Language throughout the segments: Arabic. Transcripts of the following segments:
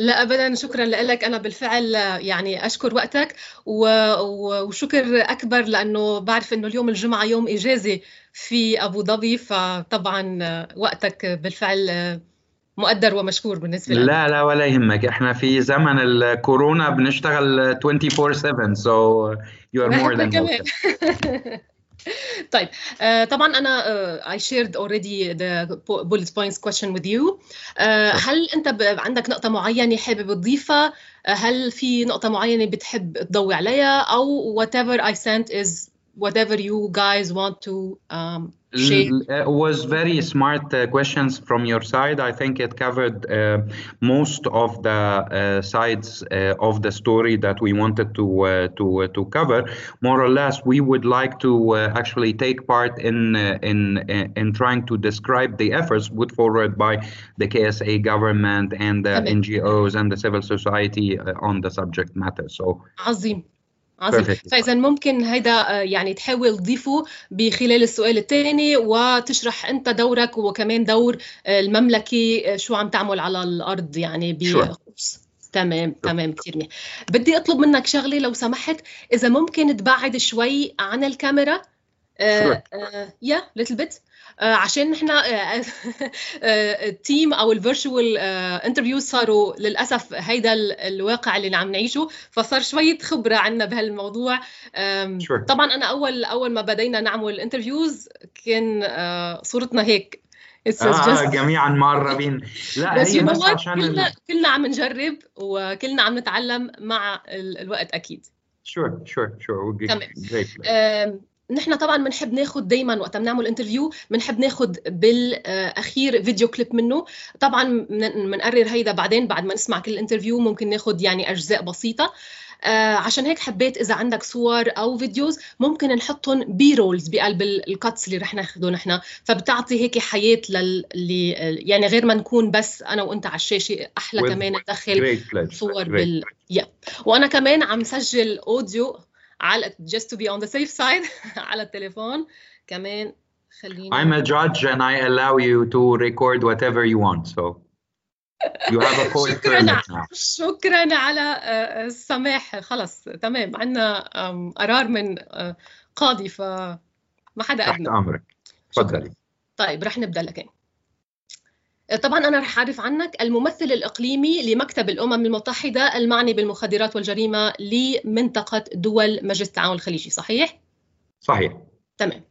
لا ابدا شكرا لك. أنا بالفعل يعني أشكر وقتك وشكر أكبر لأنه بعرف إنه اليوم الجمعة يوم إجازة في أبو ظبي فطبعا وقتك بالفعل مقدر ومشكور بالنسبة لنا. لا لا ولا يهمك. إحنا في زمن الكورونا بنشتغل 24 7 so you are more than welcome. طيب uh, طبعا أنا uh, I shared already the bullet points question with you uh, هل انت عندك نقطه معينه حابب تضيفها هل في نقطه معينه بتحب تضوي عليها أو whatever I sent is whatever you guys want to um, share? It was very smart uh, questions from your side. I think it covered uh, most of the uh, sides uh, of the story that we wanted to uh, to uh, to cover. More or less, we would like to actually take part in in in trying to describe the efforts put forward by the KSA government and the okay. NGOs and the civil society on the subject matter. So. عظيم عظيم. فإذا ممكن هيدا يعني تحاول تضيفه بخلال السؤال الثاني وتشرح أنت دورك وكمان دور المملكة شو عم تعمل على الأرض يعني بخصوص تمام تمام كثير منيح. بدي أطلب منك شغلة لو سمحت. إذا ممكن تبعد شوي عن الكاميرا؟ آه آه yeah a little bit آه، عشان نحن ال team آه، آه، أو ال virtual interviews صاروا للأسف هيدا الواقع اللي عم نعيشه فصار شوية خبرة عندنا بهالموضوع. طبعا أنا أول أول ما بدينا نعمل interviews كان صورتنا هيك. آه جميعا معربين. لا بس هي بس عشان كلنا كلنا عم نجرب وكلنا عم نتعلم مع الوقت أكيد. sure sure sure تمام. نحن طبعا بنحب ناخذ دائما وقت بنعمل interview بنحب ناخذ بالأخير فيديو كليب منه. طبعا بنقرر هيدا بعدين بعد ما نسمع كل ال interview ممكن ناخذ يعني أجزاء بسيطة. آه عشان هيك حبيت إذا عندك صور أو videos ممكن نحطهم B-rolls بقلب ال cuts اللي رح ناخده نحن. فبتعطي هيك حياة للي يعني غير ما نكون بس أنا وأنت على الشاشة أحلى كمان ندخل صور بال yeah. وأنا كمان عم سجل اوديو على just to be on the safe side على التليفون. كمان خليني I'm a judge and I allow you to record whatever you want. So you have a code شكرا شكرا على آه، السماح. خلص تمام. عندنا قرار من آه، قاضي فما حدا تحت أمرك. تفضلي. طيب رح نبدأ لكن. طبعا أنا رح أعرف عنك الممثل الإقليمي لمكتب الأمم المتحدة المعني بالمخدرات والجريمة لمنطقة دول مجلس التعاون الخليجي صحيح؟ صحيح. تمام.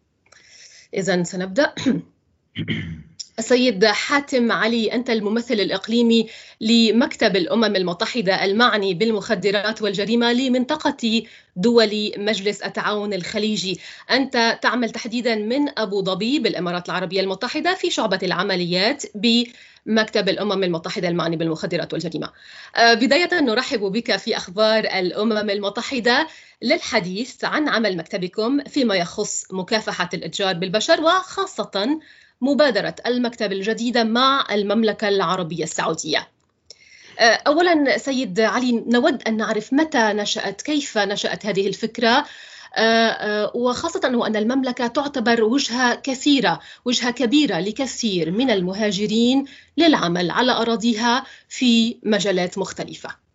اذا سنبدأ. السيد حاتم علي أنت الممثل الإقليمي لمكتب الأمم المتحدة المعني بالمخدرات والجريمة لمنطقة دول مجلس التعاون الخليجي. أنت تعمل تحديدا من أبو ظبي بالإمارات العربية المتحدة في شعبة العمليات بمكتب الأمم المتحدة المعني بالمخدرات والجريمة. آه، بداية نرحب بك في أخبار الأمم المتحدة للحديث عن عمل مكتبكم فيما يخص مكافحة الإتجار بالبشر وخاصة مبادرة المكتب الجديدة مع المملكة العربية السعودية. آه، أولا سيد علي نود أن نعرف متى نشأت كيف نشأت هذه الفكرة؟ آه، آه، وخاصة أن المملكة تعتبر وجهة كثيرة وجهة كبيرة لكثير من المهاجرين للعمل على أراضيها في مجالات مختلفة.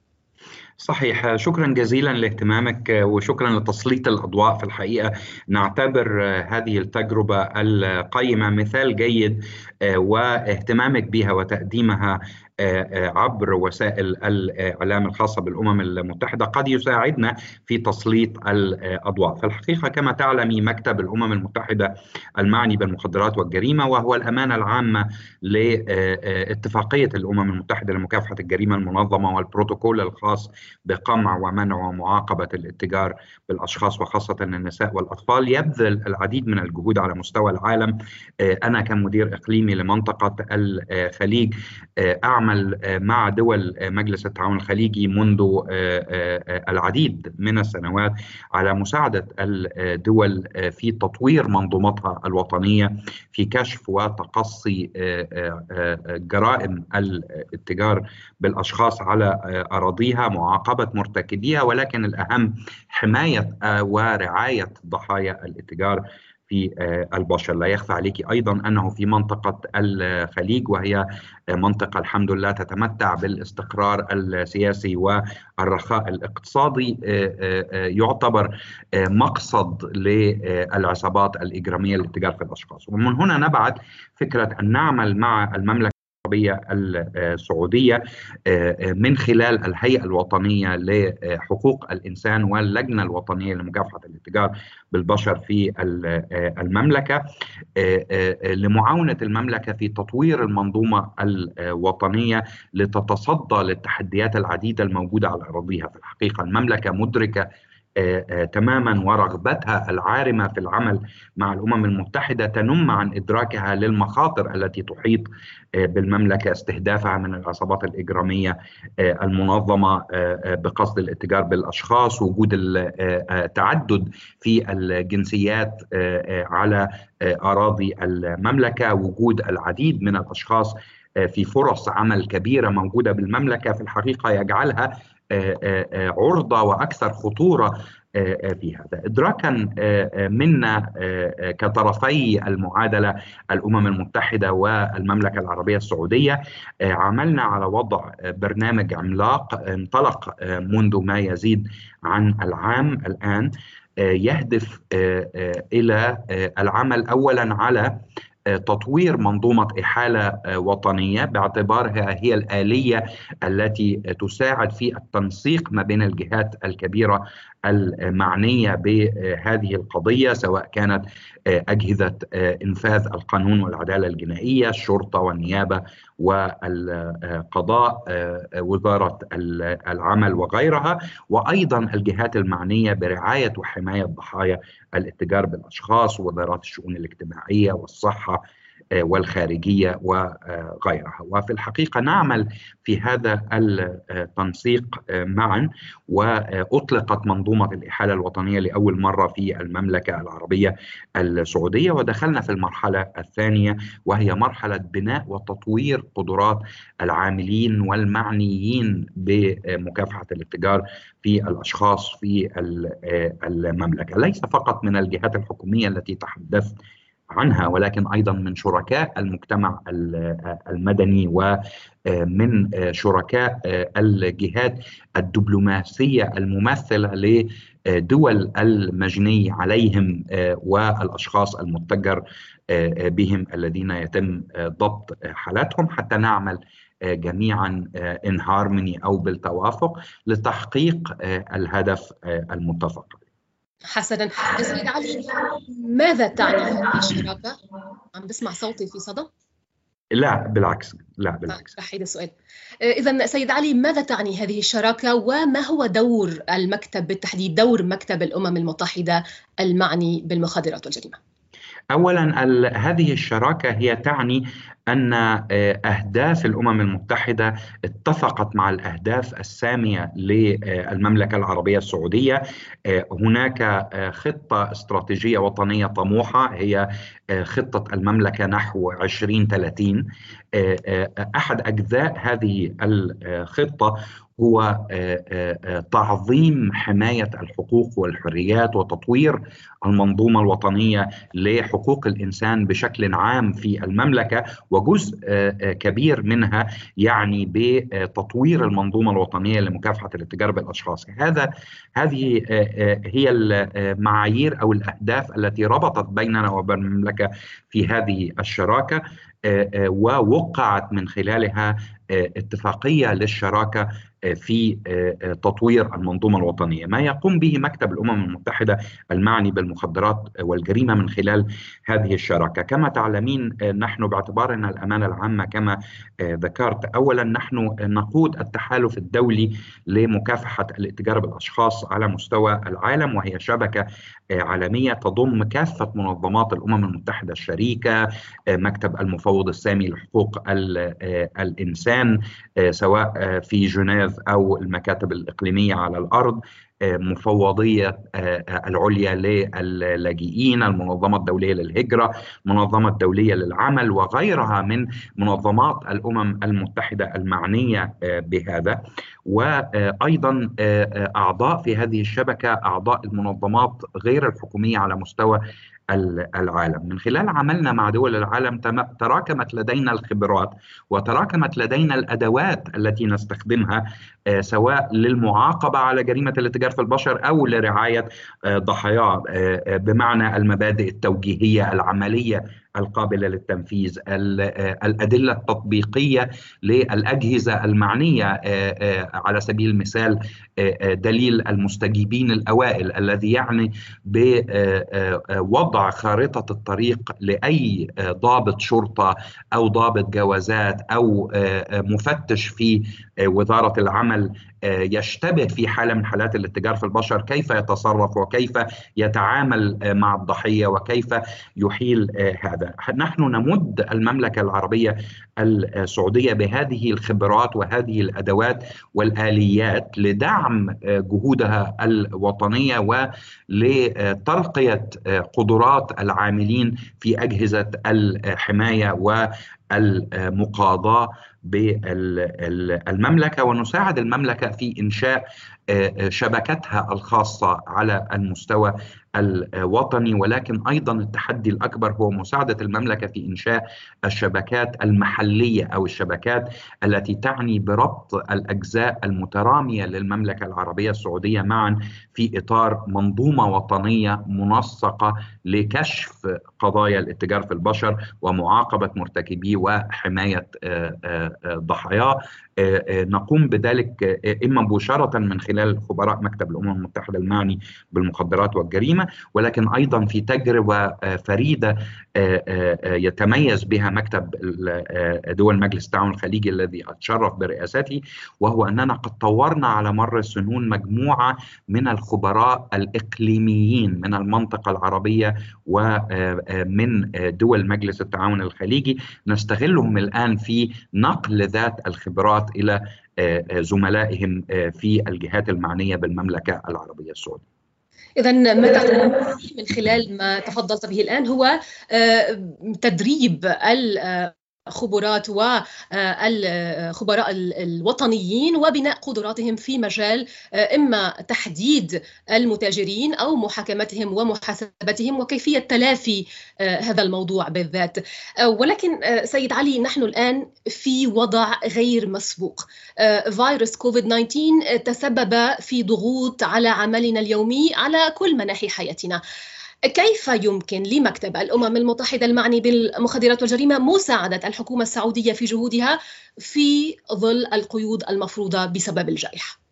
صحيح. شكرا جزيلا لاهتمامك وشكرا لتسليط الأضواء في الحقيقة. نعتبر هذه التجربة القيمة مثال جيد واهتمامك بها وتقديمها آه، آه، عبر وسائل الإعلام الخاصة بالأمم المتحدة قد يساعدنا في تسليط الأضواء، في الحقيقة كما تعلمي مكتب الأمم المتحدة المعني بالمخدرات والجريمة وهو الامانه العامه لاتفاقية الأمم المتحدة لمكافحة الجريمة المنظمة والبروتوكول الخاص بقمع ومنع ومعاقبه الاتجار بالأشخاص وخاصة النساء والأطفال. يبذل العديد من الجهود على مستوى العالم. آه، أنا كمدير إقليمي لمنطقة الخليج أعمل نعمل آه، مع دول آه، مجلس التعاون الخليجي منذ آه، العديد من السنوات على مساعدة الدول في تطوير منظومتها الوطنية في كشف وتقصي جرائم الاتجار بالأشخاص على أراضيها معاقبة مرتكبيها ولكن الأهم حماية ورعاية ضحايا الاتجار في البشر. لا يخفى عليك أيضا أنه في منطقة الخليج وهي منطقة الحمد لله تتمتع بالاستقرار السياسي والرخاء الاقتصادي يعتبر مقصد للعصابات الإجرامية للتجار في الأشخاص. ومن هنا نبعث فكرة أن نعمل مع المملكة العربية السعودية من خلال الهيئة الوطنية لحقوق الإنسان واللجنة الوطنية لمكافحة الاتجار بالبشر في المملكة لمعاونة المملكة في تطوير المنظومة الوطنية لتتصدى للتحديات العديدة الموجودة على أراضيها. في الحقيقة المملكة مدركة تماما ورغبتها العارمة في العمل مع الأمم المتحدة تنم عن إدراكها للمخاطر التي تحيط بالمملكة استهدافها من العصابات الإجرامية المنظمة بقصد الاتجار بالأشخاص وجود التعدد في الجنسيات على أراضي المملكة وجود العديد من الأشخاص في فرص عمل كبيرة موجودة بالمملكة. في الحقيقة يجعلها عرضة وأكثر خطورة في هذا. ادراكا منا كطرفي المعادلة الأمم المتحدة والمملكة العربية السعودية عملنا على وضع برنامج عملاق انطلق منذ ما يزيد عن العام الآن يهدف إلى العمل اولا على تطوير منظومة إحالة وطنية باعتبارها هي الآلية التي تساعد في التنسيق ما بين الجهات الكبيرة المعنية بهذه القضية سواء كانت أجهزة إنفاذ القانون والعدالة الجنائية، الشرطة والنيابة والقضاء، وزارة العمل وغيرها، وأيضا الجهات المعنية برعاية وحماية ضحايا الاتجار بالأشخاص، وزارات الشؤون الاجتماعية والصحة والخارجية وغيرها. وفي الحقيقة نعمل في هذا التنسيق معا وأطلقت منظومة الإحالة الوطنية لأول مرة في المملكة العربية السعودية ودخلنا في المرحلة الثانية وهي مرحلة بناء وتطوير قدرات العاملين والمعنيين بمكافحة الاتجار في الأشخاص في المملكة. ليس فقط من الجهات الحكومية التي تحدثت عنها ولكن أيضا من شركاء المجتمع المدني ومن شركاء الجهات الدبلوماسية الممثلة لدول المجني عليهم والأشخاص المتجر بهم الذين يتم ضبط حالاتهم. حتى نعمل جميعا ان هارموني أو بالتوافق لتحقيق الهدف المتفق. حسنا سيد علي ماذا تعني هذه الشراكه؟ عم بسمع صوتي في صدى؟ لا بالعكس. لا بالعكس. رح السؤال. اذا سيد علي ماذا تعني هذه الشراكة؟ وما هو دور المكتب بالتحديد دور مكتب الأمم المتحدة المعني بالمخدرات والجريمة؟ اولا هذه الشراكة هي تعني أن أهداف الأمم المتحدة اتفقت مع الأهداف السامية للمملكه العربية السعودية. هناك خطة استراتيجية وطنية طموحة هي خطة المملكة نحو 2030 أحد أجزاء هذه الخطه هو تعظيم حماية الحقوق والحريات وتطوير المنظومة الوطنية لحقوق الإنسان بشكل عام في المملكة وجزء كبير منها يعني بتطوير المنظومة الوطنية لمكافحة الاتجار بالأشخاص. هذا هذه هي المعايير أو الأهداف التي ربطت بيننا وبين المملكة في هذه الشراكة ووقعت من خلالها اتفاقية للشراكة في تطوير المنظومة الوطنية، ما يقوم به مكتب الأمم المتحدة المعني بالمخدرات والجريمة من خلال هذه الشراكة، كما تعلمين نحن باعتبارنا الأمانة العامة كما ذكرت، اولا نحن نقود التحالف الدولي لمكافحة الاتجار بالأشخاص على مستوى العالم وهي شبكة عالمية تضم كافة منظمات الأمم المتحدة الشريكة، مكتب المفوض السامي لحقوق الإنسان سواء في جنيف أو المكاتب الإقليمية على الأرض مفوضية العليا للاجئين، المنظمة الدولية للهجرة، المنظمه الدولية للعمل وغيرها من منظمات الأمم المتحدة المعنية بهذا، وأيضا أعضاء في هذه الشبكة أعضاء المنظمات غير الحكومية على مستوى العالم. من خلال عملنا مع دول العالم تراكمت لدينا الخبرات وتراكمت لدينا الأدوات التي نستخدمها آه، سواء للمعاقبة على جريمة الاتجار في البشر أو لرعاية آه، ضحاياه آه، بمعنى المبادئ التوجيهية العملية القابلة للتنفيذ الأدلة التطبيقية للأجهزة المعنية على سبيل المثال دليل المستجيبين الأوائل الذي يعني بوضع خارطة الطريق لأي ضابط شرطة أو ضابط جوازات أو مفتش في وزارة العمل يشتبه في حالة من حالات الاتجار في البشر كيف يتصرف وكيف يتعامل مع الضحية وكيف يحيل هذا. نحن نمد المملكة العربية السعودية بهذه الخبرات وهذه الأدوات والآليات لدعم جهودها الوطنية ولترقية قدرات العاملين في أجهزة الحماية والمقاضاة. بالمملكه ونساعد المملكة في إنشاء شبكتها الخاصة على المستوى الوطني. ولكن أيضا التحدي الأكبر هو مساعدة المملكة في إنشاء الشبكات المحلية أو الشبكات التي تعني بربط الأجزاء المترامية للمملكة العربية السعودية معا في إطار منظومة وطنية منسقة لكشف قضايا الاتجار في البشر ومعاقبة مرتكبيه وحماية ضحاياه نقوم بذلك إما مباشرة من خلال خبراء مكتب الأمم المتحدة المعني بالمخدرات والجريمة ولكن أيضا في تجربة فريدة يتميز بها مكتب دول مجلس التعاون الخليجي الذي أتشرف برئاسته وهو أننا قد طورنا على مر السنون مجموعة من الخبراء الإقليميين من المنطقة العربية ومن دول مجلس التعاون الخليجي. نستغلهم الآن في نقل ذات الخبرات إلى زملائهم في الجهات المعنية بالمملكة العربية السعودية. إذا ما من خلال ما تفضلت به الآن هو تدريب خبرات والخبراء الوطنيين وبناء قدراتهم في مجال إما تحديد المتاجرين أو محاكمتهم ومحاسبتهم وكيفية تلافي هذا الموضوع بالذات. ولكن سيد علي نحن الآن في وضع غير مسبوق. فيروس كوفيد 19 تسبب في ضغوط على عملنا اليومي على كل مناحي حياتنا. كيف يمكن لمكتب الأمم المتحدة المعني بالمخدرات والجريمة مساعدة الحكومة السعودية في جهودها في ظل القيود المفروضة بسبب الجائحة؟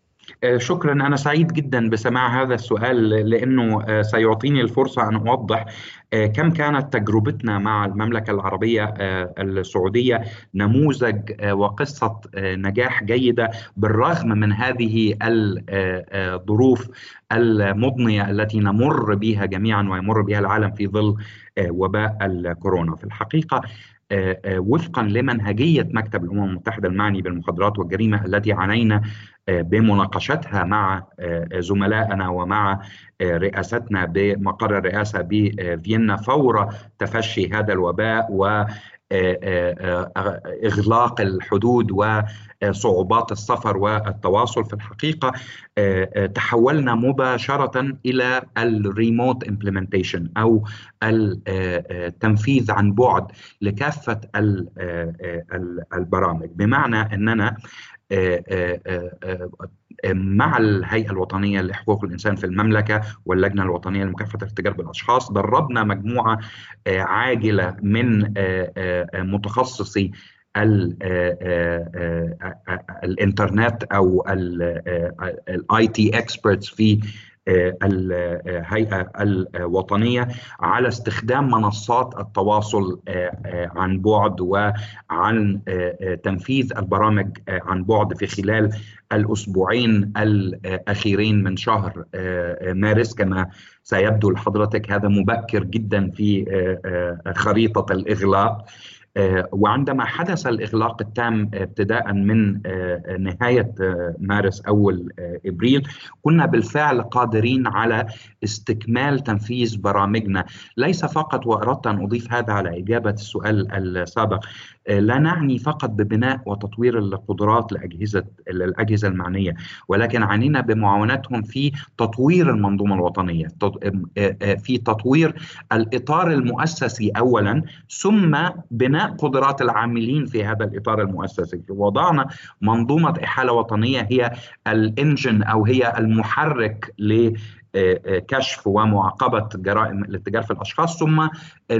شكرا. أنا سعيد جدا بسماع هذا السؤال لأنه سيعطيني الفرصة أن أوضح كم كانت تجربتنا مع المملكة العربية السعودية نموذج وقصة نجاح جيدة بالرغم من هذه الظروف المضنية التي نمر بها جميعا ويمر بها العالم في ظل وباء الكورونا. في الحقيقة وفقا لمنهجية مكتب الأمم المتحدة المعني بالمخدرات والجريمة التي عانينا بمناقشتها مع زملائنا ومع رئاستنا بمقر الرئاسة بفيينا فور تفشي هذا الوباء و إغلاق الحدود وصعوبات السفر والتواصل في الحقيقة. تحولنا مباشرة إلى الريموت امبلمنتيشن أو التنفيذ عن بعد لكافة البرامج. بمعنى أننا مع الهيئة الوطنية لحقوق الإنسان في المملكة واللجنة الوطنية لمكافحة الاتجار بالأشخاص دربنا مجموعة عاجلة من متخصصي الانترنت أو ال IT experts في الهيئه الوطنية على استخدام منصات التواصل عن بعد وعن تنفيذ البرامج عن بعد في خلال الأسبوعين الأخيرين من شهر مارس. كما سيبدو لحضرتك هذا مبكر جدا في خريطة الإغلاق. وعندما حدث الإغلاق التام ابتداء من نهاية مارس أول إبريل كنا بالفعل قادرين على استكمال تنفيذ برامجنا. ليس فقط وأردت أن أضيف هذا على إجابة السؤال السابق. لا نعني فقط ببناء وتطوير القدرات لأجهزة الأجهزة المعنية ولكن عنينا بمعاونتهم في تطوير المنظومة الوطنية في تطوير الإطار المؤسسي أولا ثم بناء قدرات العاملين في هذا الإطار المؤسسي. وضعنا منظومة إحالة وطنية هي الإنجن أو هي المحرك ل كشف ومعاقبة جرائم الاتجار في الأشخاص ثم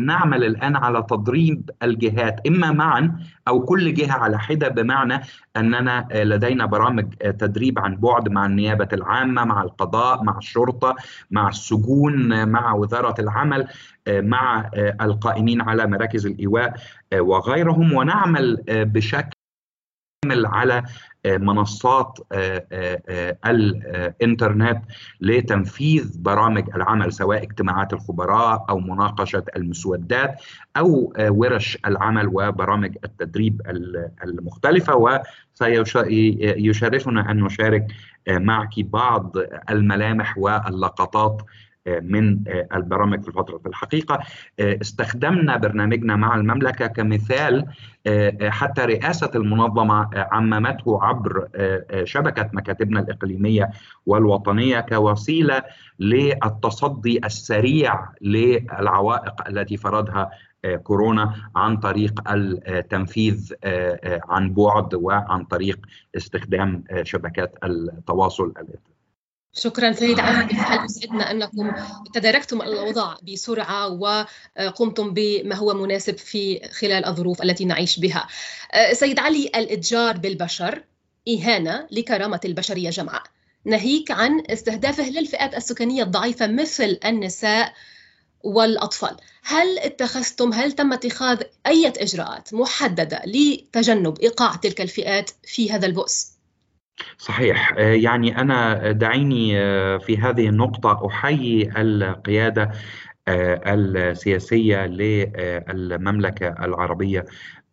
نعمل الآن على تدريب الجهات إما معا أو كل جهة على حدة بمعنى أننا لدينا برامج تدريب عن بعد مع النيابة العامة مع القضاء مع الشرطة مع السجون مع وزارة العمل مع القائمين على مراكز الإيواء وغيرهم ونعمل بشكل على منصات الإنترنت لتنفيذ برامج العمل سواء اجتماعات الخبراء أو مناقشة المسودات أو ورش العمل وبرامج التدريب المختلفة. وسيشرفنا أن نشارك معك بعض الملامح واللقطات من البرامج في الفترة. في الحقيقة استخدمنا برنامجنا مع المملكة كمثال حتى رئاسة المنظمة عممته عبر شبكة مكاتبنا الإقليمية والوطنية كوسيلة للتصدي السريع للعوائق التي فرضها كورونا عن طريق التنفيذ عن بعد وعن طريق استخدام شبكات التواصل الإلكتروني شكرا سيد علي بالفعل يسعدنا أنكم تداركتم الوضع بسرعة وقمتم بما هو مناسب في خلال الظروف التي نعيش بها. سيد علي الإتجار بالبشر إهانة لكرامة البشريه جمعاء. ناهيك عن استهدافه للفئات السكانية الضعيفة مثل النساء والأطفال. هل اتخذتم هل تم اتخاذ أي إجراءات محددة لتجنب إيقاع تلك الفئات في هذا البؤس؟ صحيح. يعني أنا دعيني في هذه النقطة أحيي القيادة السياسية للمملكه العربية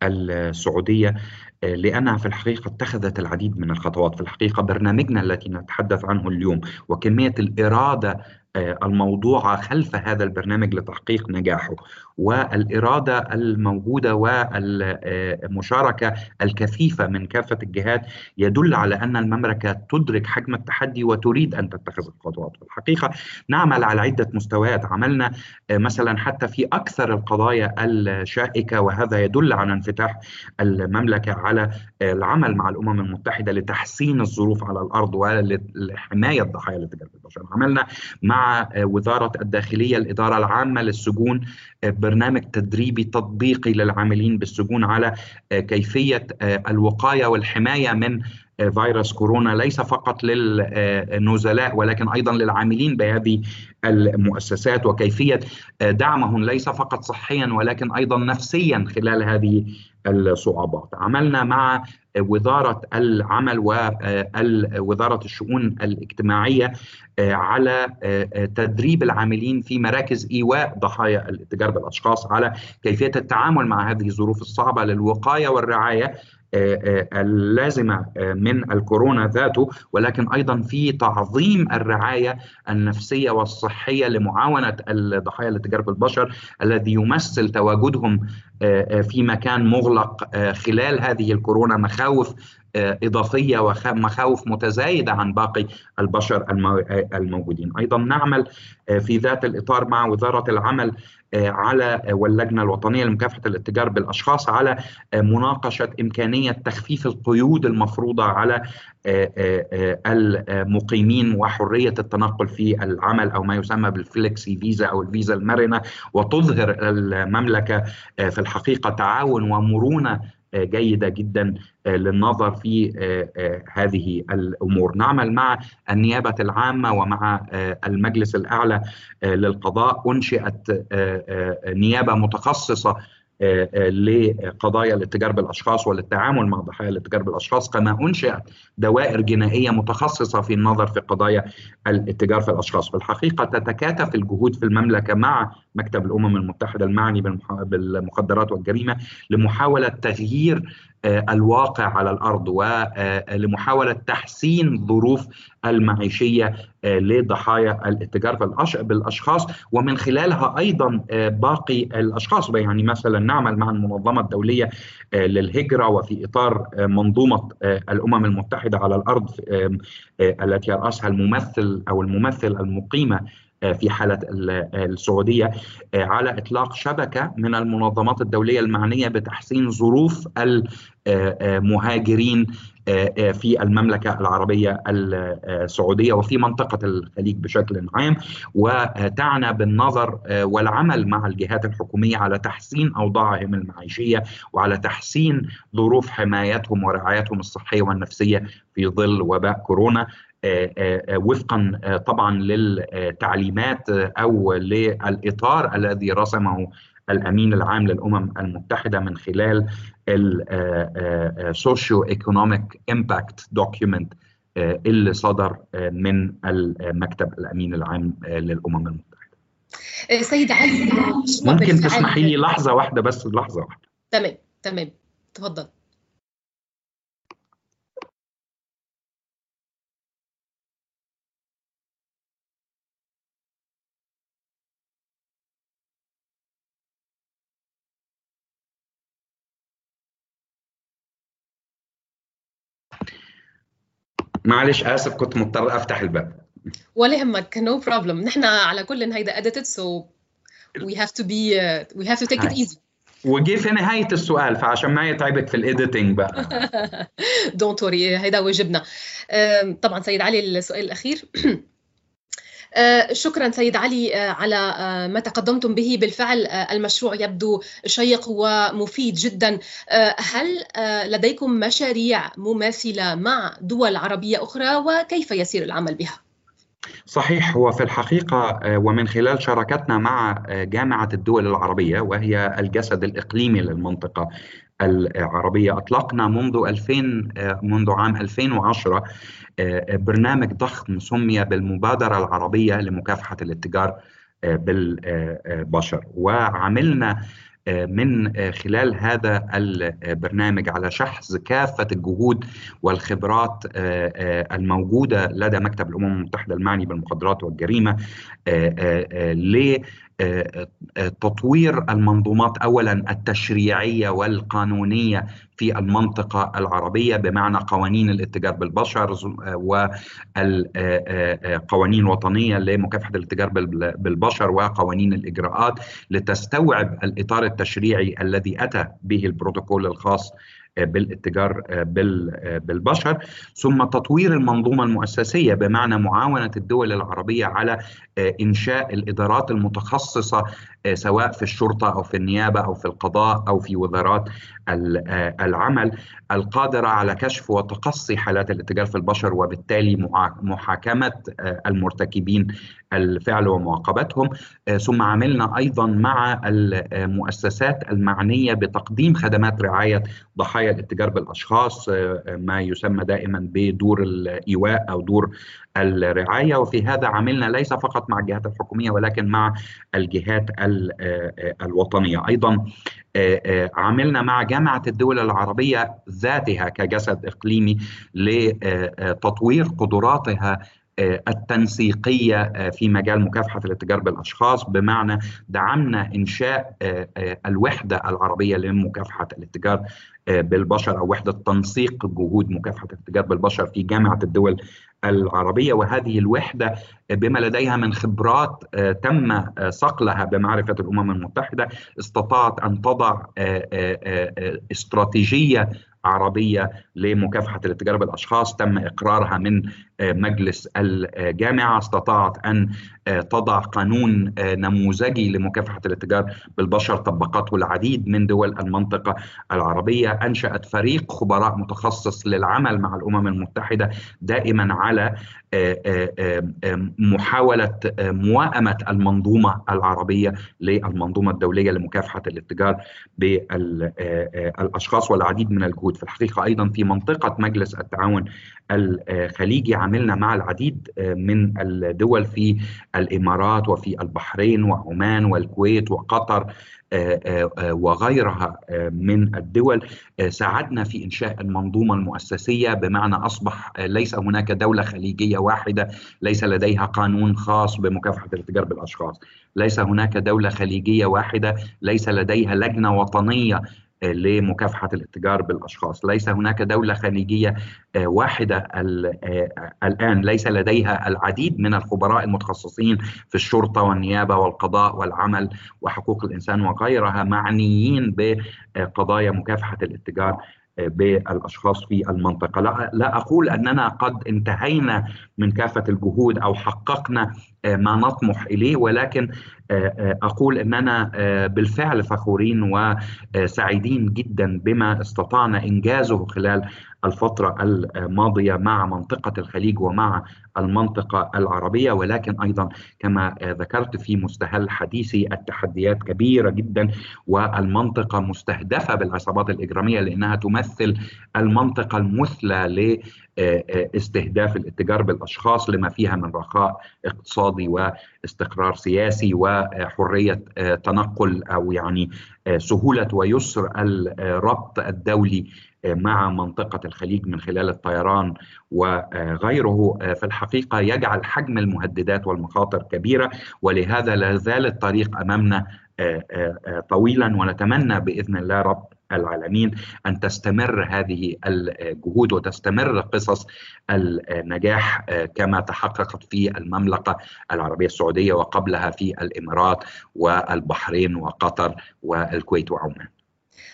السعودية لأنها في الحقيقة اتخذت العديد من الخطوات. في الحقيقة برنامجنا التي نتحدث عنه اليوم وكمية الإرادة الموضوعة خلف هذا البرنامج لتحقيق نجاحه. والإرادة الموجودة والمشاركة الكثيفة من كافة الجهات يدل على أن المملكة تدرك حجم التحدي وتريد أن تتخذ الخطوات في الحقيقة نعمل على عدة مستويات. عملنا مثلا حتى في أكثر القضايا الشائكة وهذا يدل على انفتاح المملكة على العمل مع الأمم المتحدة لتحسين الظروف على الأرض ولحماية ضحايا الاتجار البشر عملنا مع وزارة الداخلية الإدارة العامة للسجون برنامج تدريبي تطبيقي للعاملين بالسجون على كيفية الوقاية والحماية من فيروس كورونا ليس فقط للنزلاء ولكن أيضا للعاملين بهذه المؤسسات وكيفية دعمهم ليس فقط صحيا ولكن أيضا نفسيا خلال هذه الصعوبات. عملنا مع وزارة العمل ووزاره الشؤون الاجتماعية على تدريب العاملين في مراكز إيواء ضحايا الاتجار بالأشخاص على كيفية التعامل مع هذه الظروف الصعبة للوقاية والرعاية اللازمة من الكورونا ذاته ولكن أيضا في تعظيم الرعاية النفسية والصحية لمعاونة الضحايا الاتجار بالبشر الذي يمثل تواجدهم في مكان مغلق خلال هذه الكورونا مخاوف إضافية ومخاوف متزايدة عن باقي البشر الموجودين. أيضا نعمل في ذات الإطار مع وزارة العمل على واللجنة الوطنية لمكافحة الاتجار بالأشخاص على مناقشة إمكانية تخفيف القيود المفروضة على المقيمين وحرية التنقل في العمل أو ما يسمى بالفليكسي فيزا أو الفيزا المرنة وتظهر المملكة في الحقيقة تعاون ومرونة جيدة جدا للنظر في هذه الأمور. نعمل مع النيابة العامة ومع المجلس الأعلى للقضاء. أنشئت نيابة متخصصة لقضايا الاتجار بالأشخاص وللتعامل مع ضحايا الاتجار بالأشخاص كما انشئت دوائر جنائية متخصصة في النظر في قضايا الاتجار في الأشخاص. في الحقيقة تتكاتف الجهود في المملكة مع مكتب الأمم المتحدة المعني بالمخدرات والجريمة لمحاولة تغيير الواقع على الأرض ولمحاوله تحسين ظروف المعيشية آه، لضحايا الاتجار بالأشخاص ومن خلالها أيضا آه، باقي الأشخاص. يعني مثلا نعمل مع المنظمة الدولية للهجرة وفي إطار منظومة الأمم المتحدة على الأرض التي يرأسها الممثل أو الممثل المقيمة في حالة السعودية على إطلاق شبكة من المنظمات الدولية المعنية بتحسين ظروف المهاجرين في المملكة العربية السعودية وفي منطقة الخليج بشكل عام. وتعنى بالنظر والعمل مع الجهات الحكومية على تحسين أوضاعهم المعيشية وعلى تحسين ظروف حمايتهم ورعايتهم الصحية والنفسية في ظل وباء كورونا. آه، آه، آه، وفقا طبعا للتعليمات أو للإطار الذي رسمه الأمين العام للأمم المتحدة من خلال ال socio-economic impact document اللي صدر من المكتب الأمين العام للأمم المتحدة. سيد علي ممكن تسمحي لي لحظة واحدة بس لحظة واحدة. تمام تمام تفضل. معلش آسف كنت مضطر أفتح الباب. ولا يهمك no no problem نحن على كل هيدا edited so we have to be we have to take it easy وجي في نهاية السؤال فعشان ما يتعبك في ال editing بقى. don't worry هيدا واجبنا. طبعا سيد علي السؤال الأخير. شكرا سيد علي آه، على آه، ما تقدمتم به. بالفعل المشروع يبدو شيق ومفيد جدا. هل لديكم مشاريع مماثلة مع دول عربية أخرى وكيف يسير العمل بها؟ صحيح. هو في الحقيقة ومن خلال شراكتنا مع جامعة الدول العربية وهي الجسد الإقليمي للمنطقة العربية أطلقنا منذ 2000 منذ عام 2010 برنامج ضخم سمي بالمبادرة العربية لمكافحة الاتجار آه، بالبشر. وعملنا آه، من خلال هذا البرنامج على شحذ كافة الجهود والخبرات آه، الموجودة لدى مكتب الأمم المتحدة المعني بالمخدرات والجريمة تطوير المنظومات اولا التشريعية والقانونية في المنطقة العربية بمعنى قوانين الاتجار بالبشر والقوانين الوطنيه لمكافحة الاتجار بالبشر وقوانين الإجراءات لتستوعب الإطار التشريعي الذي أتى به البروتوكول الخاص بالاتجار بالبشر ثم تطوير المنظومة المؤسسية بمعنى معاونة الدول العربية على إنشاء الإدارات المتخصصة سواء في الشرطة أو في النيابة أو في القضاء أو في وزارات العمل القادرة على كشف وتقصي حالات الاتجار في البشر وبالتالي محاكمة المرتكبين الفعل ومعاقبتهم ثم عملنا أيضا مع المؤسسات المعنية بتقديم خدمات رعاية ضحايا الاتجار بالأشخاص ما يسمى دائما بدور الإيواء أو دور الرعاية وفي هذا عملنا ليس فقط مع الجهات الحكومية ولكن مع الجهات الوطنية. أيضا عملنا مع جامعة الدول العربية ذاتها كجسد إقليمي لتطوير قدراتها التنسيقية في مجال مكافحة الاتجار بالأشخاص. بمعنى دعمنا إنشاء الوحدة العربية لمكافحة الاتجار بالبشر أو وحدة تنسيق جهود مكافحة الاتجار بالبشر في جامعة الدول العربية. وهذه الوحدة بما لديها من خبرات آه، تم آه، صقلها بمعرفة الأمم المتحدة استطاعت أن تضع آه، استراتيجية عربية لمكافحة الاتجار بالأشخاص. تم إقرارها من مجلس الجامعة استطاعت أن تضع قانون نموذجي لمكافحة الاتجار بالبشر طبقته العديد من دول المنطقة العربية. أنشأت فريق خبراء متخصص للعمل مع الأمم المتحدة دائما على محاولة موائمة المنظومة العربية للمنظومة الدولية لمكافحة الاتجار بالاشخاص والعديد من الجهود. في الحقيقة أيضا في منطقة مجلس التعاون الخليجي عملنا مع العديد من الدول في الإمارات وفي البحرين وعمان والكويت وقطر وغيرها من الدول. ساعدنا في إنشاء المنظومة المؤسسية بمعنى أصبح ليس هناك دولة خليجية واحدة ليس لديها قانون خاص بمكافحة الاتجار بالأشخاص، ليس هناك دولة خليجية واحدة ليس لديها لجنة وطنية لمكافحة الاتجار بالأشخاص، ليس هناك دولة خليجية واحدة الآن ليس لديها العديد من الخبراء المتخصصين في الشرطة والنيابة والقضاء والعمل وحقوق الإنسان وغيرها معنيين بقضايا مكافحة الاتجار. بالأشخاص في المنطقة. لا, لا أقول أننا قد انتهينا من كافة الجهود أو حققنا ما نطمح إليه ولكن أقول أننا بالفعل فخورين وسعيدين جدا بما استطعنا إنجازه خلال الفترة الماضية مع منطقة الخليج ومع المنطقة العربية ولكن أيضا كما ذكرت في مستهل حديثي التحديات كبيرة جدا والمنطقة مستهدفة بالعصابات الإجرامية لأنها تمثل المنطقة المثلى لاستهداف الاتجار بالأشخاص لما فيها من رخاء اقتصادي واستقرار سياسي وحرية تنقل أو يعني سهولة ويسر الربط الدولي مع منطقة الخليج من خلال الطيران وغيره في الحقيقة يجعل حجم المهددات والمخاطر كبيرة ولهذا لا زال الطريق أمامنا طويلا ونتمنى بإذن الله رب العالمين أن تستمر هذه الجهود وتستمر قصص النجاح كما تحققت في المملكة العربية السعودية وقبلها في الإمارات والبحرين وقطر والكويت وعمان.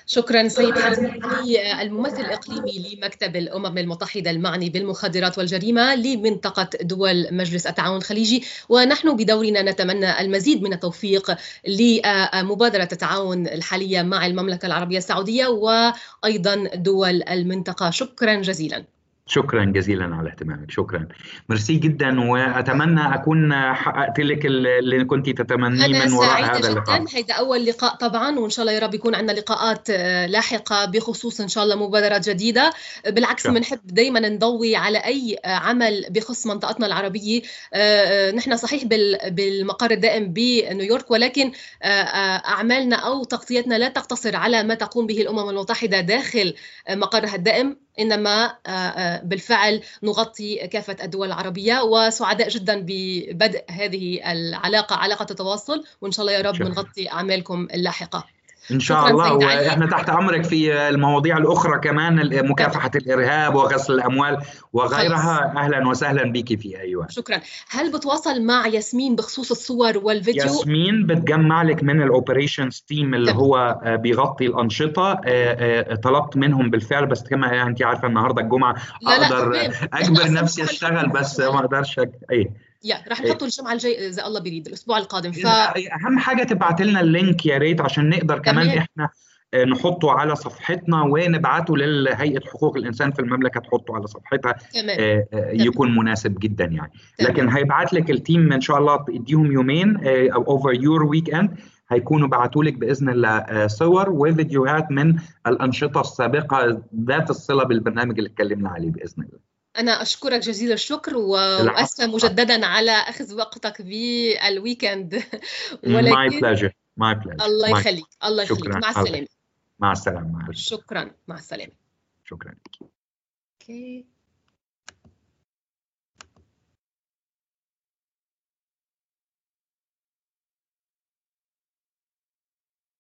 شكرا سيد حزمي الممثل الإقليمي لمكتب الأمم المتحدة المعني بالمخدرات والجريمة لمنطقة دول مجلس التعاون الخليجي. ونحن بدورنا نتمنى المزيد من التوفيق لمبادرة التعاون الحالية مع المملكة العربية السعودية وأيضا دول المنطقة. شكرا جزيلا. شكرا جزيلا على اهتمامك. شكرا. ميرسي جدا وأتمنى أكون حققت لك اللي كنت تتمنيه من وراء هذا اللقاء. جدا هيدا أول لقاء طبعا وإن شاء الله يا رب يكون عندنا لقاءات لاحقة بخصوص إن شاء الله مبادرات جديدة. بالعكس بنحب دائما نضوي على أي عمل بخص منطقتنا العربية. نحن صحيح بالمقر الدائم بنيويورك ولكن أعمالنا أو تغطيتنا لا تقتصر على ما تقوم به الأمم المتحدة داخل مقرها الدائم. إنما بالفعل نغطي كافة الدول العربية وسعداء جدا ببدء هذه العلاقة علاقة التواصل وإن شاء الله يا رب نغطي أعمالكم اللاحقة. إن شاء الله وإحنا تحت أمرك في المواضيع الأخرى كمان مكافحة الإرهاب وغسل الأموال وغيرها. أهلا وسهلا بك في اي وقت شكرا. هل بتواصل مع ياسمين بخصوص الصور والفيديو؟ ياسمين بتجمع لك من ال operations team اللي. هو بيغطي الأنشطة. طلبت منهم بالفعل بس كما أنت عارفة النهارده الجمعة لا أقدر لا أجبر نفسي أشتغل بس ما أقدرش إيه. yeah رح نحطه الجمعة الجاي إذا الله بيريد الأسبوع القادم ف أهم حاجة تبعت لنا ال link يا ريت عشان نقدر كمان تمام. إحنا نحطه على صفحتنا ونبعته لهيئة حقوق الإنسان في المملكة تحطه على صفحتها تمام. يكون مناسب جدا يعني تمام. لكن هيبعت لك ال team إن شاء الله اديهم يومين أو over your weekend هيكونوا بعتوا لك بإذن الله صور وفيديوهات من الأنشطة السابقة ذات الصلة بالبرنامج اللي اتكلمنا عليه بإذن الله أنا أشكرك جزيل الشكر وأسفة مجددا على أخذ وقتك بالويكند ولكن My pleasure. My pleasure. الله يخليك. الله يخليك. مع السلامة. مع السلامة. شكرا. مع السلامة. شكرا.